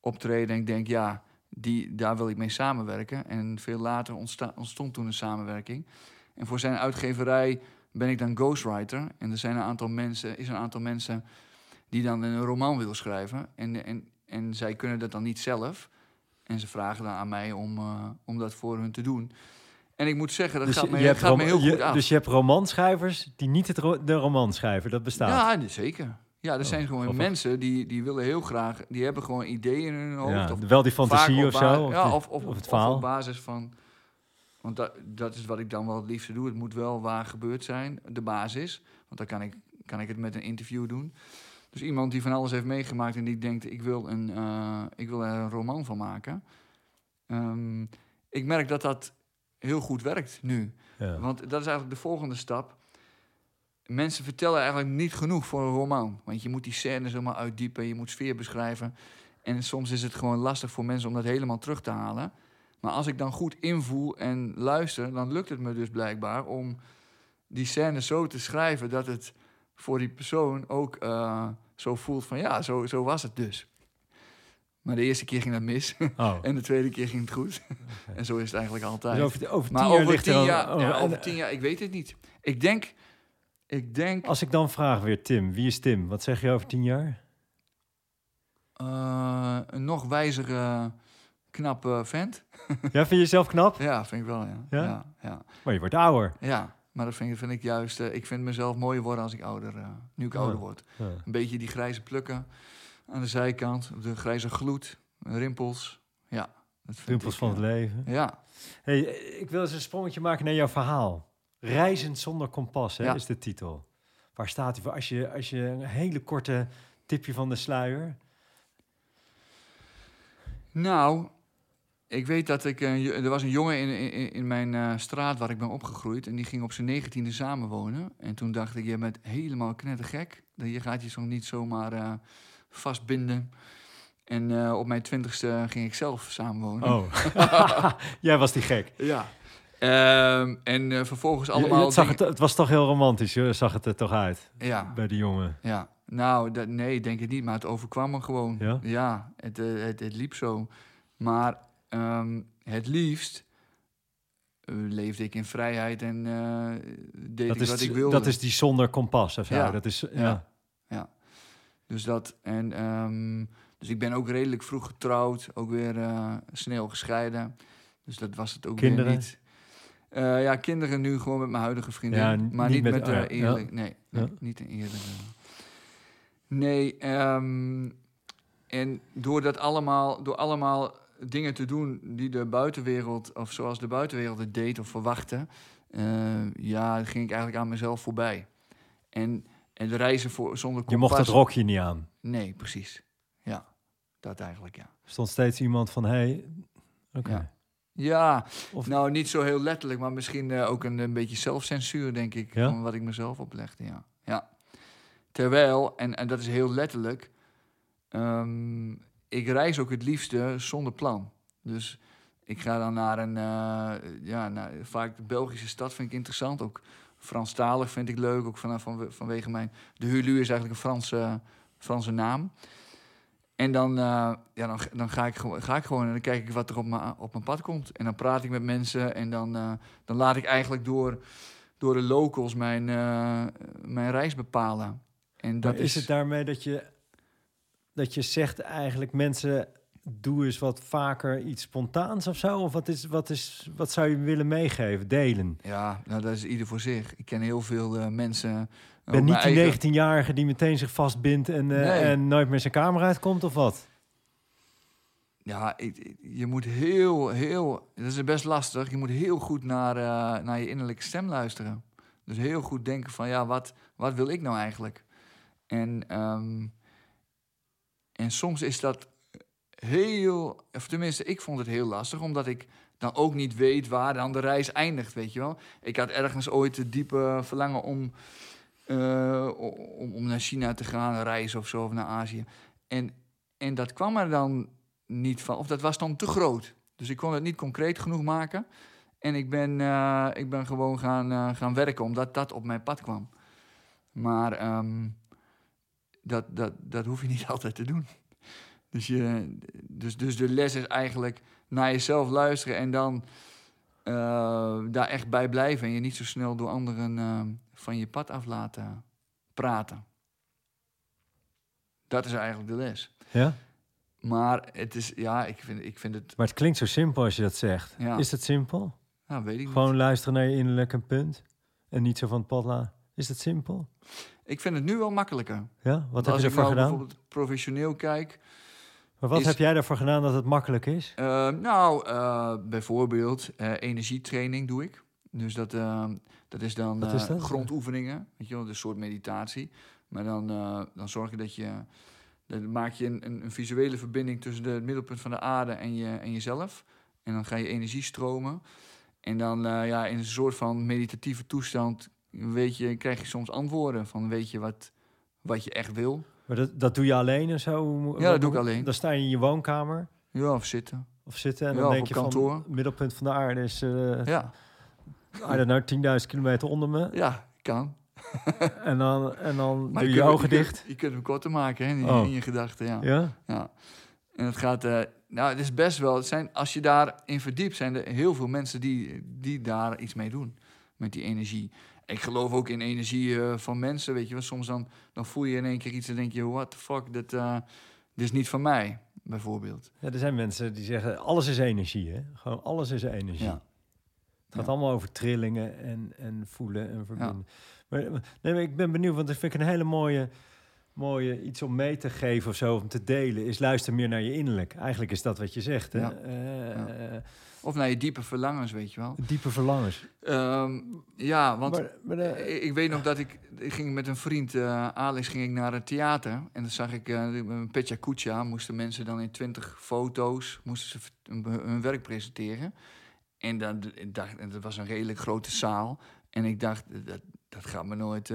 optreden. En ik denk, ja, die, daar wil ik mee samenwerken. En veel later ontstond toen een samenwerking. En voor zijn uitgeverij ben ik dan ghostwriter. En er zijn een aantal mensen, is een aantal mensen die dan een roman willen schrijven. En, en, en zij kunnen dat dan niet zelf. En ze vragen dan aan mij om, uh, om dat voor hun te doen. En ik moet zeggen, dat dus gaat, me, je hebt gaat me heel je, goed af. Dus je hebt romanschrijvers die niet het ro de roman schrijven, dat bestaat? Ja, zeker. Ja, er Oh, zijn gewoon mensen die, die willen heel graag... die hebben gewoon ideeën in hun hoofd. Ja, of wel die fantasie of zo? Of, ja, of, of, of het of verhaal? op basis van... Want dat, dat is wat ik dan wel het liefste doe. Het moet wel waar gebeurd zijn, de basis. Want dan kan ik, kan ik het met een interview doen. Dus iemand die van alles heeft meegemaakt en die denkt... ik wil, een, eh, ik wil er een roman van maken. Ehm, ik merk dat dat heel goed werkt nu. Ja. Want dat is eigenlijk de volgende stap. Mensen vertellen eigenlijk niet genoeg voor een roman. Want je moet die scènes helemaal uitdiepen, je moet sfeer beschrijven. En soms is het gewoon lastig voor mensen om dat helemaal terug te halen. Maar als ik dan goed invoel en luister, dan lukt het me dus blijkbaar om die scènes zo te schrijven dat het voor die persoon ook eh, zo voelt van ja, zo, zo was het dus. Maar de eerste keer ging dat mis. Oh. (laughs) en de tweede keer ging het goed. (laughs) en zo is het eigenlijk altijd. Dus over, over maar tien jaar over ligt tien er jaar, oh, ja, over tien jaar, ik weet het niet. Ik denk, ik denk Als ik dan vraag weer Tim, wie is Tim? Wat zeg je over tien jaar? eh, een nog wijzere, knappe vent. (laughs) Ja, vind je jezelf knap? Ja, vind ik wel, ja. Ja? Ja, ja. Maar je wordt ouder. Ja, maar dat vind, vind ik juist... eh, ik vind mezelf mooier worden als ik ouder, eh, nu ik ouder word. Een beetje die grijze plukken aan de zijkant. De grijze gloed, rimpels. Ja, dat vind Rimpels ik, van het eh, leven. Ja, Hey, ik wil eens een sprongetje maken naar jouw verhaal. Reizend zonder kompas hè, Ja. is de titel. Waar staat hij voor? Als je, als je een hele korte tipje van de sluier. Nou, ik weet dat ik... jo- er was een jongen in, in, in mijn eh, straat waar ik ben opgegroeid... en die ging op zijn negentiende samenwonen. En toen dacht ik, je bent helemaal knettergek. Je gaat je zo niet zomaar eh, vastbinden. En eh, op mijn twintigste ging ik zelf samenwonen. Oh, (laughs) jij was die gek. Ja. Ehm, en eh, vervolgens Je- allemaal... het, zag het, het was toch heel romantisch, je zag het er toch uit Ja, bij die jongen. ja. Nou, dat, nee, ik denk het niet, maar het overkwam me gewoon. Ja? het, eh, het, het liep zo. Maar ehm, het liefst leefde ik in vrijheid en deed Dat ik is, wat ik wilde. dat is die zonder kompas of zo. Ja. Dat is, Ja. ja. Dus dat, en, ehm, dus ik ben ook redelijk vroeg getrouwd, ook weer eh, snel gescheiden. Dus dat was het ook Kinderen? weer niet. Eh, ja, kinderen nu gewoon met mijn huidige vriendin. Ja, maar niet niet, met- ja, eerlijk. Nee, Ja. niet een eerlijk. Nee, ehm, en door dat allemaal, door allemaal dingen te doen die de buitenwereld, of zoals de buitenwereld het deed of verwachtte, eh, ja, ging ik eigenlijk aan mezelf voorbij. En, en de reizen voor, zonder Je mocht kompas- het rokje niet aan. Nee, precies. Ja, dat eigenlijk, ja. Er stond steeds iemand van, hé, hey, oké. Ja. Ja, Of- nou niet zo heel letterlijk, maar misschien eh, ook een, een beetje zelfcensuur, denk ik, Ja? van wat ik mezelf oplegde, ja. ja. Terwijl, en, en dat is heel letterlijk, ehm, ik reis ook het liefste zonder plan. Dus ik ga dan naar een, eh, ja, naar, vaak de Belgische stad vind ik interessant, ook Franstalig vind ik leuk, ook vanaf van, vanwege mijn, de Hulu is eigenlijk een Franse, Franse naam. En dan, eh, ja, dan, dan ga, ik, gewoon- ga ik gewoon en dan kijk ik wat er op mijn, op mijn pad komt. En dan praat ik met mensen en dan, eh, dan laat ik eigenlijk door, door de locals mijn, eh, mijn reis bepalen. En dat Maar is het daarmee dat je, dat je zegt eigenlijk mensen, doe eens wat vaker iets spontaans of zo? Of wat, is, wat, is, wat zou je willen meegeven, delen? Ja, nou, dat is ieder voor zich. Ik ken heel veel eh, mensen. Ik ben niet die eigen- 19-jarige die meteen zich vastbindt en, eh, Nee. en nooit meer zijn kamer uitkomt of wat? Ja, ik- ik- je moet heel, heel... Dat is best lastig. Je moet heel goed naar, eh, naar je innerlijke stem luisteren. Dus heel goed denken van, ja, wat, wat wil ik nou eigenlijk? En, ehm, en soms is dat heel... Of tenminste, ik vond het heel lastig, omdat ik dan ook niet weet waar dan de reis eindigt, weet je wel. Ik had ergens ooit het diepe verlangen om, eh, om, naar China te gaan, reizen of zo, of naar Azië. En, en dat kwam er dan niet van, of dat was dan te groot. Dus ik kon het niet concreet genoeg maken. En ik ben, eh, ik ben gewoon gaan, eh, gaan werken, omdat dat op mijn pad kwam. Maar ehm, dat, dat, dat hoef je niet (laughs) altijd te doen. Dus, je, dus, dus de les is eigenlijk naar jezelf luisteren en dan eh, daar echt bij blijven. En je niet zo snel door anderen eh, van je pad af laten praten. Dat is eigenlijk de les. Ja? Maar het is, ja, ik vind, ik vind het, Maar het klinkt zo simpel als je dat zegt. Ja. Is het simpel? nou, weet ik niet. Gewoon luisteren naar je innerlijke punt en niet zo van het pad laten. Is het simpel? Ik vind het nu wel makkelijker. Ja? Wat heb als je ik ervoor nou gedaan? bijvoorbeeld professioneel kijk. Maar wat is- heb jij ervoor gedaan dat het makkelijk is? eh, nou, eh, bijvoorbeeld eh, energietraining doe ik. Dus dat, eh, dat is dan Wat is dat? grondoefeningen, weet je wel, een soort meditatie. Maar dan, dan zorg je dat je, dan maak je een, een, een visuele verbinding tussen de, het middelpunt van de aarde en, je, en jezelf. En dan ga je energie stromen. En dan ja, in een soort van meditatieve toestand weet je, krijg je soms antwoorden van weet je wat, wat je echt wil. Maar dat, dat doe je alleen en zo? Ja, dat doe ik alleen. Dan sta je in je woonkamer Ja, of zitten. of zitten en Ja, dan denk je van... kantoor. het middelpunt van de aarde is, eh Ja, I don't know, 10.000 kilometer onder me. ja kan. (laughs) En dan, en dan Maar doe je ogen dicht. Je kunt hem korter maken hè, in, Oh. in je gedachten, ja. Ja? ja. En het gaat, eh, nou, het is best wel, het zijn, als je daarin verdiept, zijn er heel veel mensen die, die daar iets mee doen. Met die energie. Ik geloof ook in energie eh, van mensen, weet je wel. Soms dan, dan voel je in één keer iets en denk je, what the fuck, dit, eh, dit is niet van mij, bijvoorbeeld. Ja, er zijn mensen die zeggen, alles is energie, hè? Gewoon alles is energie. Ja. Het gaat Ja. allemaal over trillingen en, en voelen en verbinden. Maar, nee, maar ik ben benieuwd, want dat vind ik een hele mooie, mooie iets om mee te geven of zo, om te delen, is luister meer naar je innerlijk. Eigenlijk is dat wat je zegt, hè? Ja. Eh, Ja. Of naar je diepe verlangens, weet je wel. diepe verlangens. Ehm, ja, want maar, maar, eh, ik, ik weet nog dat ik, ik ging met een vriend, eh, Alex, ging ik naar het theater. En dan zag ik eh met Petja Kucha, moesten mensen dan in twintig foto's, moesten ze hun, werk presenteren. En dan, ik dacht, en dat was een redelijk grote zaal. En ik dacht, dat, dat gaat me nooit...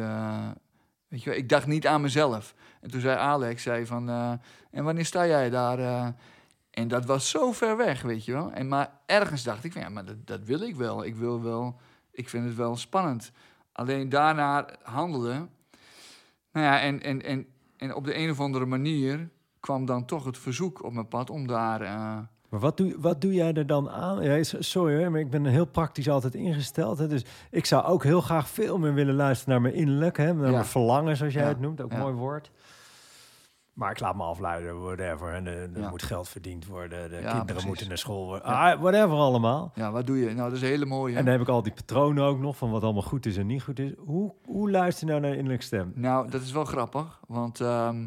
weet je wel, ik dacht niet aan mezelf. En toen zei Alex, zei van, en wanneer sta jij daar? En dat was zo ver weg, weet je wel. En, maar ergens dacht ik van, ja, maar dat, dat wil ik wel. Ik wil wel, ik vind het wel spannend. Alleen daarna handelen. Nou ja, en, en, en, en op de een of andere manier kwam dan toch het verzoek op mijn pad om daar... eh, Maar wat doe, wat doe jij er dan aan? Ja, sorry, hoor, maar ik ben heel praktisch altijd ingesteld. Hè? Dus ik zou ook heel graag veel meer willen luisteren naar mijn innerlijk. Hè? Naar Ja. mijn verlangen, zoals jij Ja. het noemt. Ook een mooi woord. Maar ik laat me afluiden, whatever. En er er Ja. moet geld verdiend worden. De Ja, kinderen precies. moeten naar school worden. Ah, whatever allemaal. ja, wat doe je? Nou, dat is een hele mooie. En dan heb ik al die patronen ook nog van wat allemaal goed is en niet goed is. Hoe, hoe luister je nou naar innerlijke stem? Nou, dat is wel grappig, want ehm,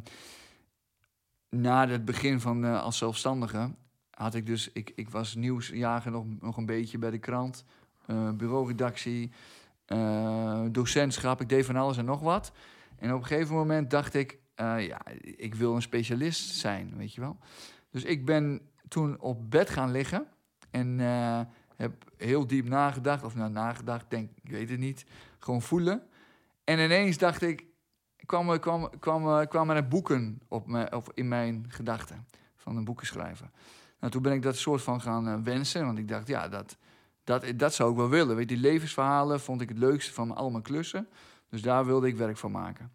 na het begin van eh, als zelfstandige had ik dus, ik, ik was nieuwsjager nog, nog een beetje bij de krant, eh bureauredactie, eh, docentschap, ik deed van alles en nog wat. En op een gegeven moment dacht ik, eh, ja, ik wil een specialist zijn, weet je wel. Dus ik ben toen op bed gaan liggen en eh, heb heel diep nagedacht, of nou nagedacht, denk, ik weet het niet, gewoon voelen. En ineens dacht ik, kwam, kwam, kwam, kwamen er boeken op me, of in mijn gedachten van een boeken schrijven. Nou, toen ben ik dat soort van gaan eh, wensen, want ik dacht, ja, dat, dat, dat zou ik wel willen. Weet, die levensverhalen vond ik het leukste van al mijn klussen. Dus daar wilde ik werk van maken.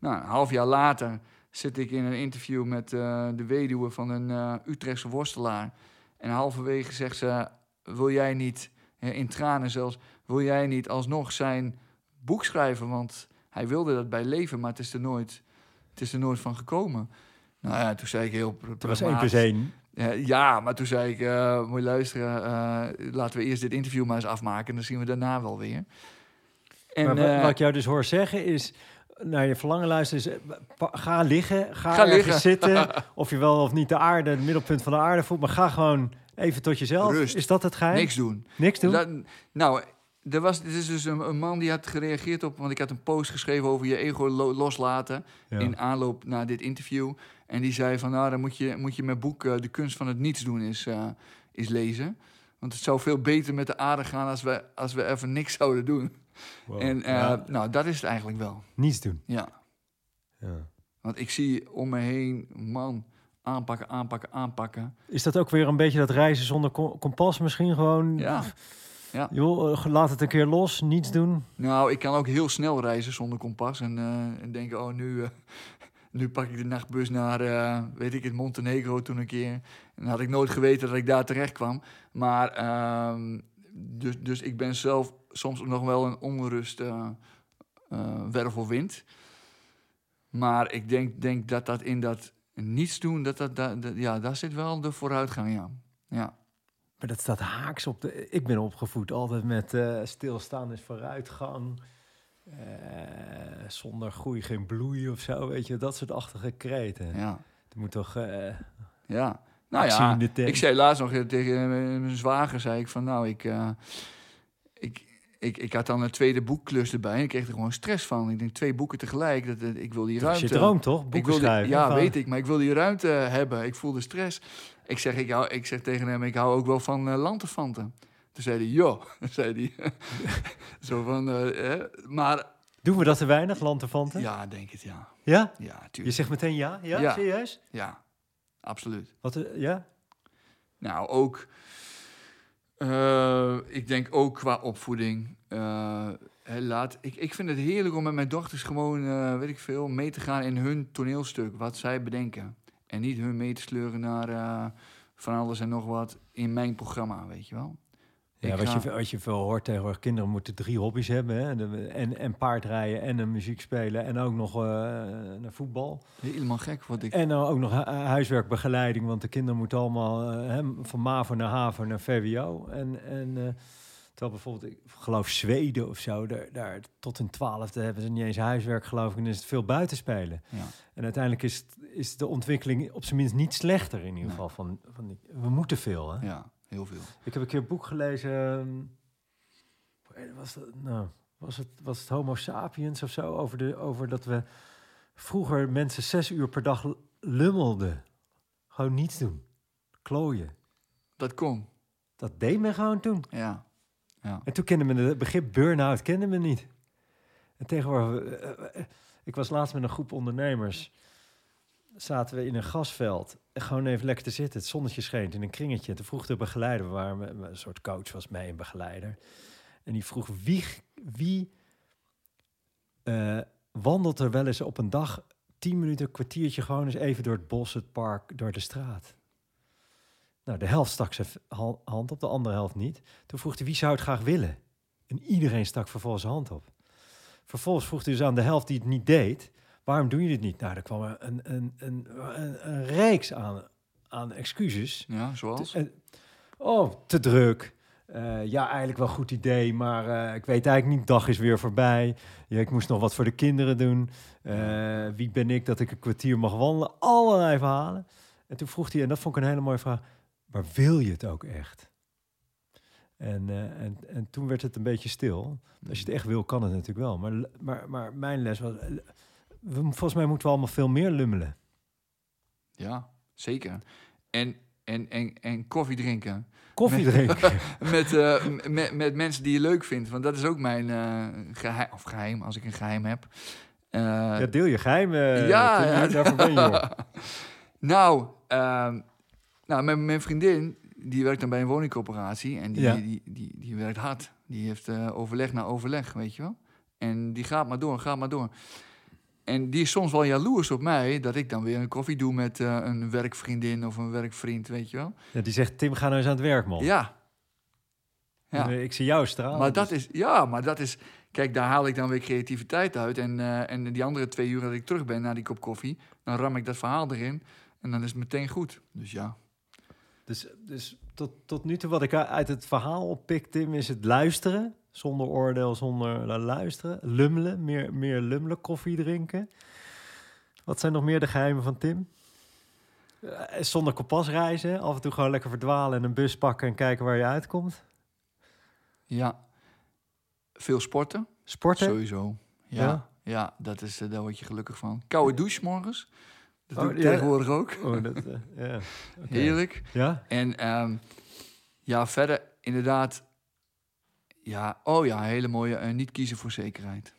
Nou, een half jaar later zit ik in een interview met eh, de weduwe van een eh, Utrechtse worstelaar. En halverwege zegt ze, wil jij niet, hè, in tranen zelfs, wil jij niet alsnog zijn boek schrijven? Want hij wilde dat bij leven, maar het is er nooit, het is er nooit van gekomen. Nou ja, toen zei ik heel Het was één plus één. Ja, maar toen zei ik, eh moet je luisteren, eh, laten we eerst dit interview maar eens afmaken en dan zien we daarna wel weer. En, maar wa- eh, wat ik jou dus hoor zeggen is, naar je verlangen luisteren is, eh, ga liggen, ga, liggen. zitten. (laughs) of je wel of niet de aarde, het middelpunt van de aarde voelt, maar ga gewoon even tot jezelf. Rust. Is dat het geheim? niks doen. Niks doen? Dat- nou, er was, dit is dus een, een man die had gereageerd op, want ik had een post geschreven over je ego lo- loslaten Ja. in aanloop naar dit interview. En die zei van, nou, dan moet je, moet je mijn boek eh, De kunst van het niets doen is, eh, is lezen. Want het zou veel beter met de aarde gaan als we, als we even niks zouden doen. Wow. En eh, Ja, nou, dat is het eigenlijk wel. niets doen. Ja. Ja. Want ik zie om me heen, man, aanpakken, aanpakken, aanpakken. Is dat ook weer een beetje dat reizen zonder ko- kompas misschien gewoon? Ja. Ja. Joh, eh, laat het een keer los, niets doen. Nou, ik kan ook heel snel reizen zonder kompas. En, eh, en denken, oh, nu, eh, nu pak ik de nachtbus naar, eh, weet ik het, Montenegro toen een keer. En dan had ik nooit geweten dat ik daar terecht kwam. Maar, ehm, dus, dus ik ben zelf soms nog wel een onrust eh, eh, wervelwind. Maar ik denk, denk dat dat in dat niets doen, dat, dat, dat, dat- ja, daar zit wel de vooruitgang, ja. Ja, Maar dat staat haaks op de... Ik ben opgevoed altijd met eh, stilstaan is vooruitgang. Zonder groei geen bloei of zo, weet je. Dat soort achtige kreten. ja, Er moet toch... ja. Nou ja. Ik zei laatst nog tegen mijn zwager, zei ik van nou, ik, eh, ik, ik, ik had dan een tweede boekklus erbij en ik kreeg er gewoon stress van. Ik denk twee boeken tegelijk, dat, dat- ik wil die Dat is ruimte. je droom toch? ik Boeken wil die- schrijven. ja, weet ik, maar ik wil die ruimte hebben. Ik voelde stress. Ik zeg, ik, hou, ik zeg tegen hem, ik hou ook wel van uh. Toen zei hij, joh, (laughs) zei hij. (laughs) Zo van, eh, eh, maar Doen we dat te weinig, lanterfanten? ja, denk het, ja. Ja? Ja, Je tuurlijk. zegt meteen ja? Ja, Ja. serieus? Ja, absoluut. Wat, eh, ja? Nou, ook. eh, ik denk ook qua opvoeding. eh, laat, ik, ik vind het heerlijk om met mijn dochters gewoon, weet ik veel, mee te gaan in hun toneelstuk, wat zij bedenken. En niet hun mee te sleuren naar van alles en nog wat in mijn programma, weet je wel. Ja, wat, ga- je, wat je veel hoort tegenwoordig, kinderen moeten drie hobby's hebben. Hè? De- En, en paardrijden en een muziek spelen en ook nog eh, naar voetbal. Helemaal gek wat ik... En dan ook nog hu- huiswerkbegeleiding, want de kinderen moeten allemaal eh, van MAVO naar HAVO naar VWO. En, en eh, terwijl bijvoorbeeld, ik geloof Zweden of zo, daar, daar tot hun twaalfde hebben ze niet eens huiswerk geloof ik. En is het veel buitenspelen. Ja. En uiteindelijk is, het, is de ontwikkeling op zijn minst niet slechter in ieder Nee. geval. Van, van die, we moeten veel, hè? ja, heel veel. Ik heb een keer een boek gelezen. ehm, Was, dat, nou, was, het, was het Homo sapiens of zo? Over, de, over dat we vroeger mensen zes uur per dag lummelden. Gewoon niets doen. Klooien. Dat kon, Dat deed men gewoon toen. ja. ja. En toen kende men het begrip burn-out kende men niet. En tegenwoordig, eh, eh, eh, ik was laatst met een groep ondernemers. Zaten we in een gasveld. Gewoon even lekker te zitten. Het zonnetje scheen in een kringetje. En toen vroeg de begeleider, we een soort coach was mee, een begeleider. En die vroeg, wie, wie eh, wandelt er wel eens op een dag tien minuten, kwartiertje gewoon eens even door het bos, het park, door de straat? Nou, de helft stak zijn hand op, de andere helft niet. Toen vroeg hij, wie zou het graag willen? En iedereen stak vervolgens zijn hand op. Vervolgens vroeg hij dus aan de helft die het niet deed, waarom doe je dit niet? Nou, er kwam een, een, een, een, een reeks aan, aan excuses. Ja, zoals? Te- eh, oh, te druk. Eh, ja, eigenlijk wel een goed idee, maar eh, ik weet eigenlijk niet, dag is weer voorbij. Ja, ik moest nog wat voor de kinderen doen. Wie ben ik dat ik een kwartier mag wandelen? Allerlei verhalen. En toen vroeg hij, en dat vond ik een hele mooie vraag, maar wil je het ook echt? En, en, en toen werd het een beetje stil. Als je het echt wil, kan het natuurlijk wel. Maar, maar, maar mijn les was, we, volgens mij moeten we allemaal veel meer lummelen. Ja, zeker. En, en, en, en koffie drinken. Koffie Met- drinken. (laughs) met, eh, met, met mensen die je leuk vindt. Want dat is ook mijn eh, geheim, of geheim, als ik een geheim heb. Eh, Ja, deel je geheim. eh, Ja, ja. daarvoor ben je (laughs) nou, ehm, nou mijn, mijn vriendin, die werkt dan bij een woningcorporatie. En die, Ja. die, die, die, werkt hard. Die heeft overleg na overleg, weet je wel. En die gaat maar door, gaat maar door. En die is soms wel jaloers op mij... dat ik dan weer een koffie doe met eh, een werkvriendin of een werkvriend, weet je wel. Ja, die zegt, Tim, ga nou eens aan het werk, man. Ja. Ja. Eh, Ik zie jou stralen. Maar dat dus- is, ja, maar dat is, kijk, daar haal ik dan weer creativiteit uit. En, eh, en die andere twee uur dat ik terug ben na die kop koffie, dan ram ik dat verhaal erin. En dan is het meteen goed. Dus ja. Dus, dus tot, tot nu toe wat ik uit het verhaal oppik, Tim, is het luisteren. Zonder oordeel, zonder eh, luisteren. Lummelen, meer, meer lummelen, koffie drinken. Wat zijn nog meer de geheimen van Tim? Eh, zonder kompas reizen. Af en toe gewoon lekker verdwalen en een bus pakken en kijken waar je uitkomt. Ja. Veel sporten, Sporten. sowieso. Ja, Ja? ja. dat is, eh, daar word je gelukkig van. Koude douche morgens. Dat Oh, doe ik ja. tegenwoordig ook. Oh, dat. (laughs) Heerlijk. Ja? En ehm, ja, verder inderdaad... Ja, oh ja, hele mooie... eh, niet kiezen voor zekerheid.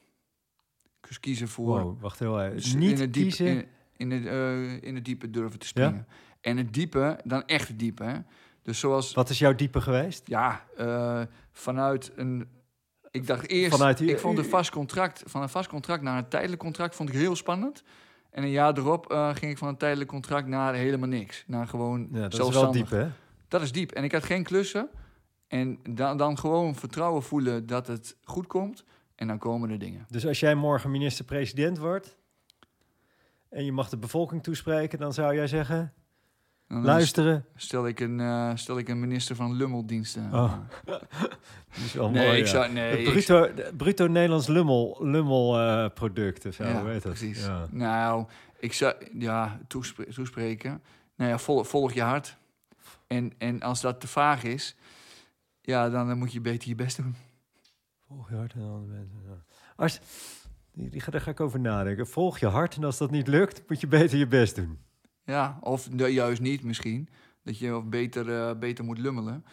Dus kiezen voor... Wow, wacht heel even. Dus Niet in het diep, kiezen. In, in, het, eh, in het diepe durven te springen. En het diepe, dan echt het diepe. Hè? Dus zoals, Wat is jouw diepe geweest? ja, eh, vanuit een... Ik dacht eerst, Vanuit die- ik vond een vast contract, van een vast contract naar een tijdelijk contract vond ik heel spannend. En een jaar erop eh, ging ik van een tijdelijk contract naar helemaal niks. Naar gewoon Ja, dat is wel diep, hè? Dat is diep. En ik had geen klussen. En dan, dan gewoon vertrouwen voelen dat het goed komt. En dan komen er dingen. Dus als jij morgen minister-president wordt en je mag de bevolking toespreken, dan zou jij zeggen: Dan luisteren. Stel ik een, eh, stel ik een minister van lummeldiensten. Oh, (laughs) Dat is wel nee, mooi, ik ja. zou... Nee, ik bruto, de bruto Nederlands lummel, lummel eh, of zo, Ja, dat? precies. Ja. Nou, ik zou... Ja, toespre- toespreken. Nou ja, vol- volg je hart. En, en als dat te vaag is... Ja, dan eh, moet je beter je best doen. Volg je hart en andere mensen. Ja. Als, die, die, daar ga ik over nadenken. Volg je hart en als dat niet lukt, moet je beter je best doen. Ja, of juist niet misschien. Dat je of beter, eh, beter moet lummelen.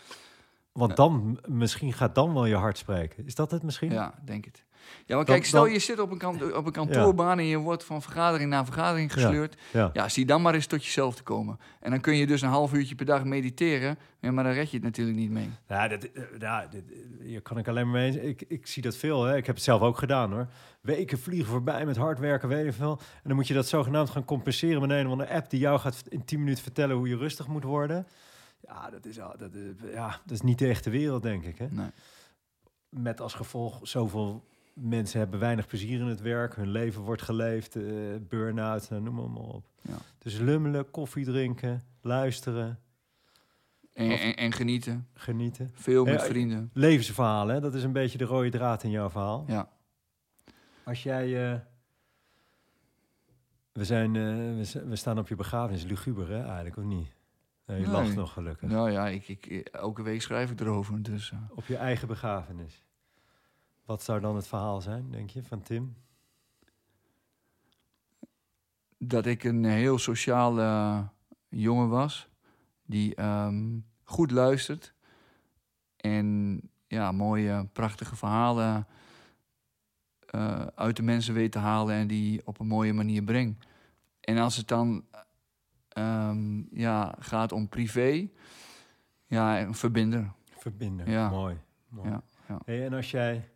Want dan, misschien gaat dan wel je hart spreken. Is dat het misschien? Ja, denk het. Ja, maar Dan- kijk, stel dan- je zit op een, kant, op een kantoorbaan en je wordt van vergadering naar vergadering gesleurd. Ja. Ja, zie dan maar eens tot jezelf te komen. En dan kun je dus een half uurtje per dag mediteren. Ja, maar dan red je het natuurlijk niet mee. Ja, dit, eh, ja dit, eh, hier kan ik alleen maar mee eens. Ik, ik zie dat veel. Hè. Ik heb het zelf ook gedaan hoor. Weken vliegen voorbij met hard werken, weet je veel. En dan moet je dat zogenaamd gaan compenseren met een of andere app die jou gaat in 10 minuten vertellen hoe je rustig moet worden. Ja, dat is, al- dat is, ja, dat is niet de echte wereld, denk ik. Hè. Nee. Met als gevolg zoveel mensen hebben weinig plezier in het werk. Hun leven wordt geleefd, eh burn-out, nou, noem maar, maar op. Ja. Dus lummelen, koffie drinken, luisteren, En, en, en genieten. genieten. Veel met Ja, vrienden. Levensverhalen, hè? dat is een beetje de rode draad in jouw verhaal. Ja. Als jij. eh, we, zijn, eh, we, we staan op je begrafenis, luguber, hè, eigenlijk, of niet? Nee, je Nee. lacht nog gelukkig. Nou ja, ik, ik, elke week schrijf ik erover. Dus, eh. Op je eigen begrafenis. Wat zou dan het verhaal zijn, denk je, van Tim? dat ik een heel sociale jongen was. Die ehm, goed luistert. En ja, mooie, prachtige verhalen eh, uit de mensen weet te halen. En die op een mooie manier brengt. En als het dan ehm, ja, gaat om privé. Ja, een verbinder. Verbinden. Ja. Mooi. mooi. Ja, ja. Hey, en als jij.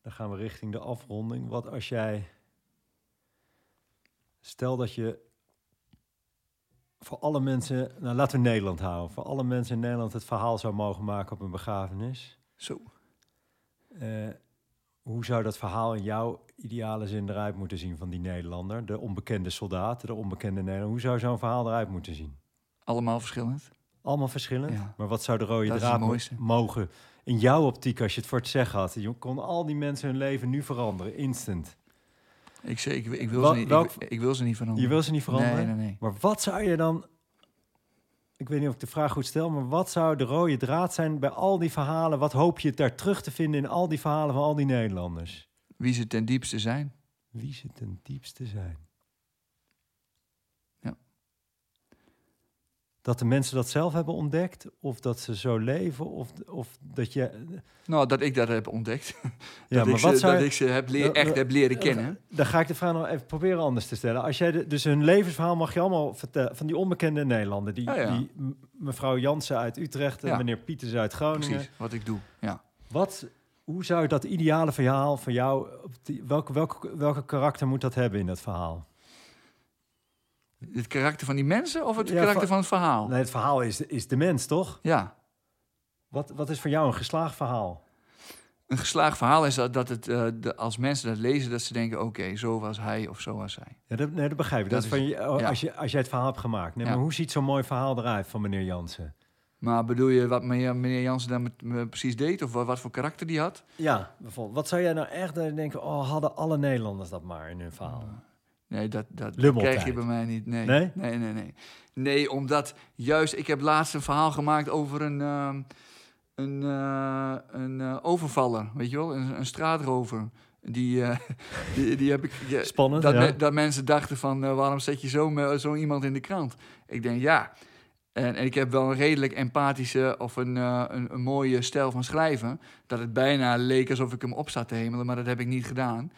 Dan gaan we richting de afronding. Wat als jij. Stel dat je. Voor alle mensen. Nou, laten we Nederland houden. Voor alle mensen in Nederland het verhaal zou mogen maken op een begrafenis. Zo. Eh, hoe zou dat verhaal in jouw ideale zin eruit moeten zien van die Nederlander? De onbekende soldaat, de onbekende Nederlander. Hoe zou zo'n verhaal eruit moeten zien? Allemaal verschillend. Allemaal verschillend. Ja. Maar wat zou de rode Dat draad mogen in jouw optiek als je het voor het zeggen had? Je kon al die mensen hun leven nu veranderen, instant. Ik, zeg, ik, ik, wil, ze niet, welk- ik, ik wil ze niet veranderen. Je wil ze niet veranderen? Nee, nee, nee. Maar wat zou je dan... Ik weet niet of ik de vraag goed stel, maar wat zou de rode draad zijn bij al die verhalen? Wat hoop je daar terug te vinden in al die verhalen van al die Nederlanders? Wie ze ten diepste zijn. Wie ze ten diepste zijn. Ja. Dat de mensen dat zelf hebben ontdekt, of dat ze zo leven, of, of dat je. Nou, dat ik dat heb ontdekt. Ja, (laughs) dat, maar ik wat ze, zou dat ik ze heb leer, Ja, echt heb leren kennen. Dan ga ik de vraag nog even proberen anders te stellen. Als jij de, dus hun levensverhaal mag je allemaal vertellen van die onbekende Nederlander, die, Ja, ja. die mevrouw Jansen uit Utrecht en Ja. meneer Pieters uit Groningen. Precies, wat ik doe. Ja. Wat, hoe zou dat ideale verhaal van jou, welke, welke, welke karakter moet dat hebben in dat verhaal? Het karakter van die mensen of het Ja, karakter van- het verhaal? Nee, het verhaal is, is de mens, toch? Ja. Wat, wat is voor jou een geslaagd verhaal? Een geslaagd verhaal is dat, dat het, eh, de, als mensen dat lezen, dat ze denken: oké, zo was hij of zo was zij. Ja, dat, nee, dat begrijp ik. Dat, Dat is van oh, ja. als, je, als jij het verhaal hebt gemaakt. Nee, Ja. Maar hoe ziet zo'n mooi verhaal eruit van meneer Jansen? Maar bedoel je wat meneer, meneer Jansen dan met, me precies deed of wat, wat voor karakter die had? Ja, bijvoorbeeld. Wat zou jij nou echt denken, oh, hadden alle Nederlanders dat maar in hun verhaal? Nee, dat, dat Lummeltijd. krijg je bij mij niet. Nee. Nee? Nee, nee, nee. Nee, omdat juist, ik heb laatst een verhaal gemaakt over een, ehm, een, eh, een eh, overvaller, weet je wel, een, een straatrover. Die, eh, (laughs) die, die heb ik. Spannend, dat, ja. me- dat mensen dachten van, waarom zet je zo, me- zo iemand in de krant? Ik denk, ja. En, en ik heb wel een redelijk empathische of een, eh, een, een mooie stijl van schrijven. Dat het bijna leek alsof ik hem op zat te hemelen, maar dat heb ik niet gedaan.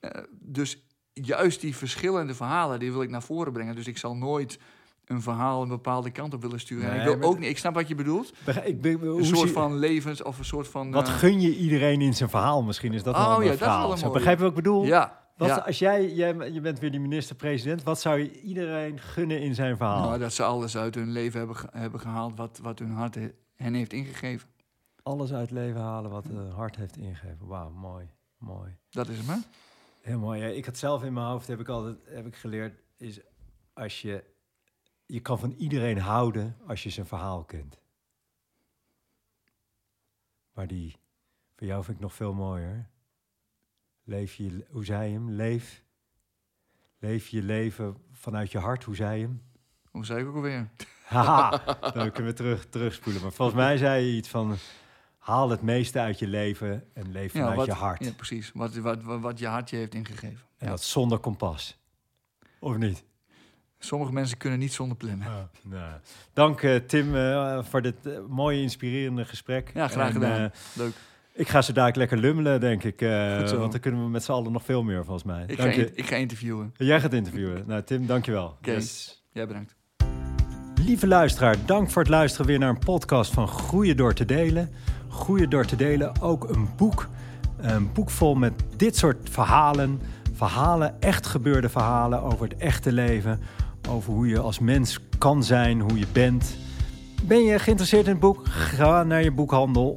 Eh, dus juist die verschillende verhalen, die wil ik naar voren brengen. Dus ik zal nooit een verhaal een bepaalde kant op willen sturen. en ik wil ook niet, ik snap wat je bedoelt. Ik, ben- Een soort van levens of een soort van. Wat eh, gun je iedereen in zijn verhaal? Misschien is dat Oh, wel een dat is wel mooie. begrijp je wat ik bedoel? ja, Wat, ja. Als jij, jij, je bent weer die minister-president, wat zou je iedereen gunnen in zijn verhaal? Nou, dat ze alles uit hun leven hebben, hebben gehaald wat, wat hun hart he- hen heeft ingegeven. Alles uit het leven halen wat het hart heeft ingegeven. Wauw, mooi, mooi. Dat is hem, hè? Heel mooi. Ja, ik had zelf in mijn hoofd, heb ik altijd heb ik geleerd, is als je, je kan van iedereen houden als je zijn verhaal kent. Maar die, voor jou vind ik nog veel mooier. Leef je, hoe zei je hem? Leef, leef je leven vanuit je hart, hoe zei je hem? Hoe zei ik ook alweer? (laughs) Haha, dan kunnen we terug, terugspoelen. Maar volgens mij zei je iets van, haal het meeste uit je leven en leef vanuit wat, je hart. Ja, precies. Wat, wat, wat, wat je hart je heeft ingegeven. En Ja. dat zonder kompas. Of niet? Sommige mensen kunnen niet zonder plannen. nou. Dank eh, Tim eh, voor dit eh, mooie, inspirerende gesprek. Ja, graag gedaan. Leuk. Ik ga zo dadelijk lekker lummelen, denk ik. eh, want dan kunnen we met z'n allen nog veel meer, volgens mij. Ik ga, je. ik ga interviewen. Jij gaat interviewen. Nou, Tim, dankjewel. Oké. Yes. Jij bedankt. Lieve luisteraar, dank voor het luisteren weer naar een podcast van Groeien door te delen. Groeien door te delen, ook een boek. Een boek vol met dit soort verhalen. Verhalen, echt gebeurde verhalen over het echte leven. Over hoe je als mens kan zijn, hoe je bent. Ben je geïnteresseerd in het boek? Ga naar je boekhandel.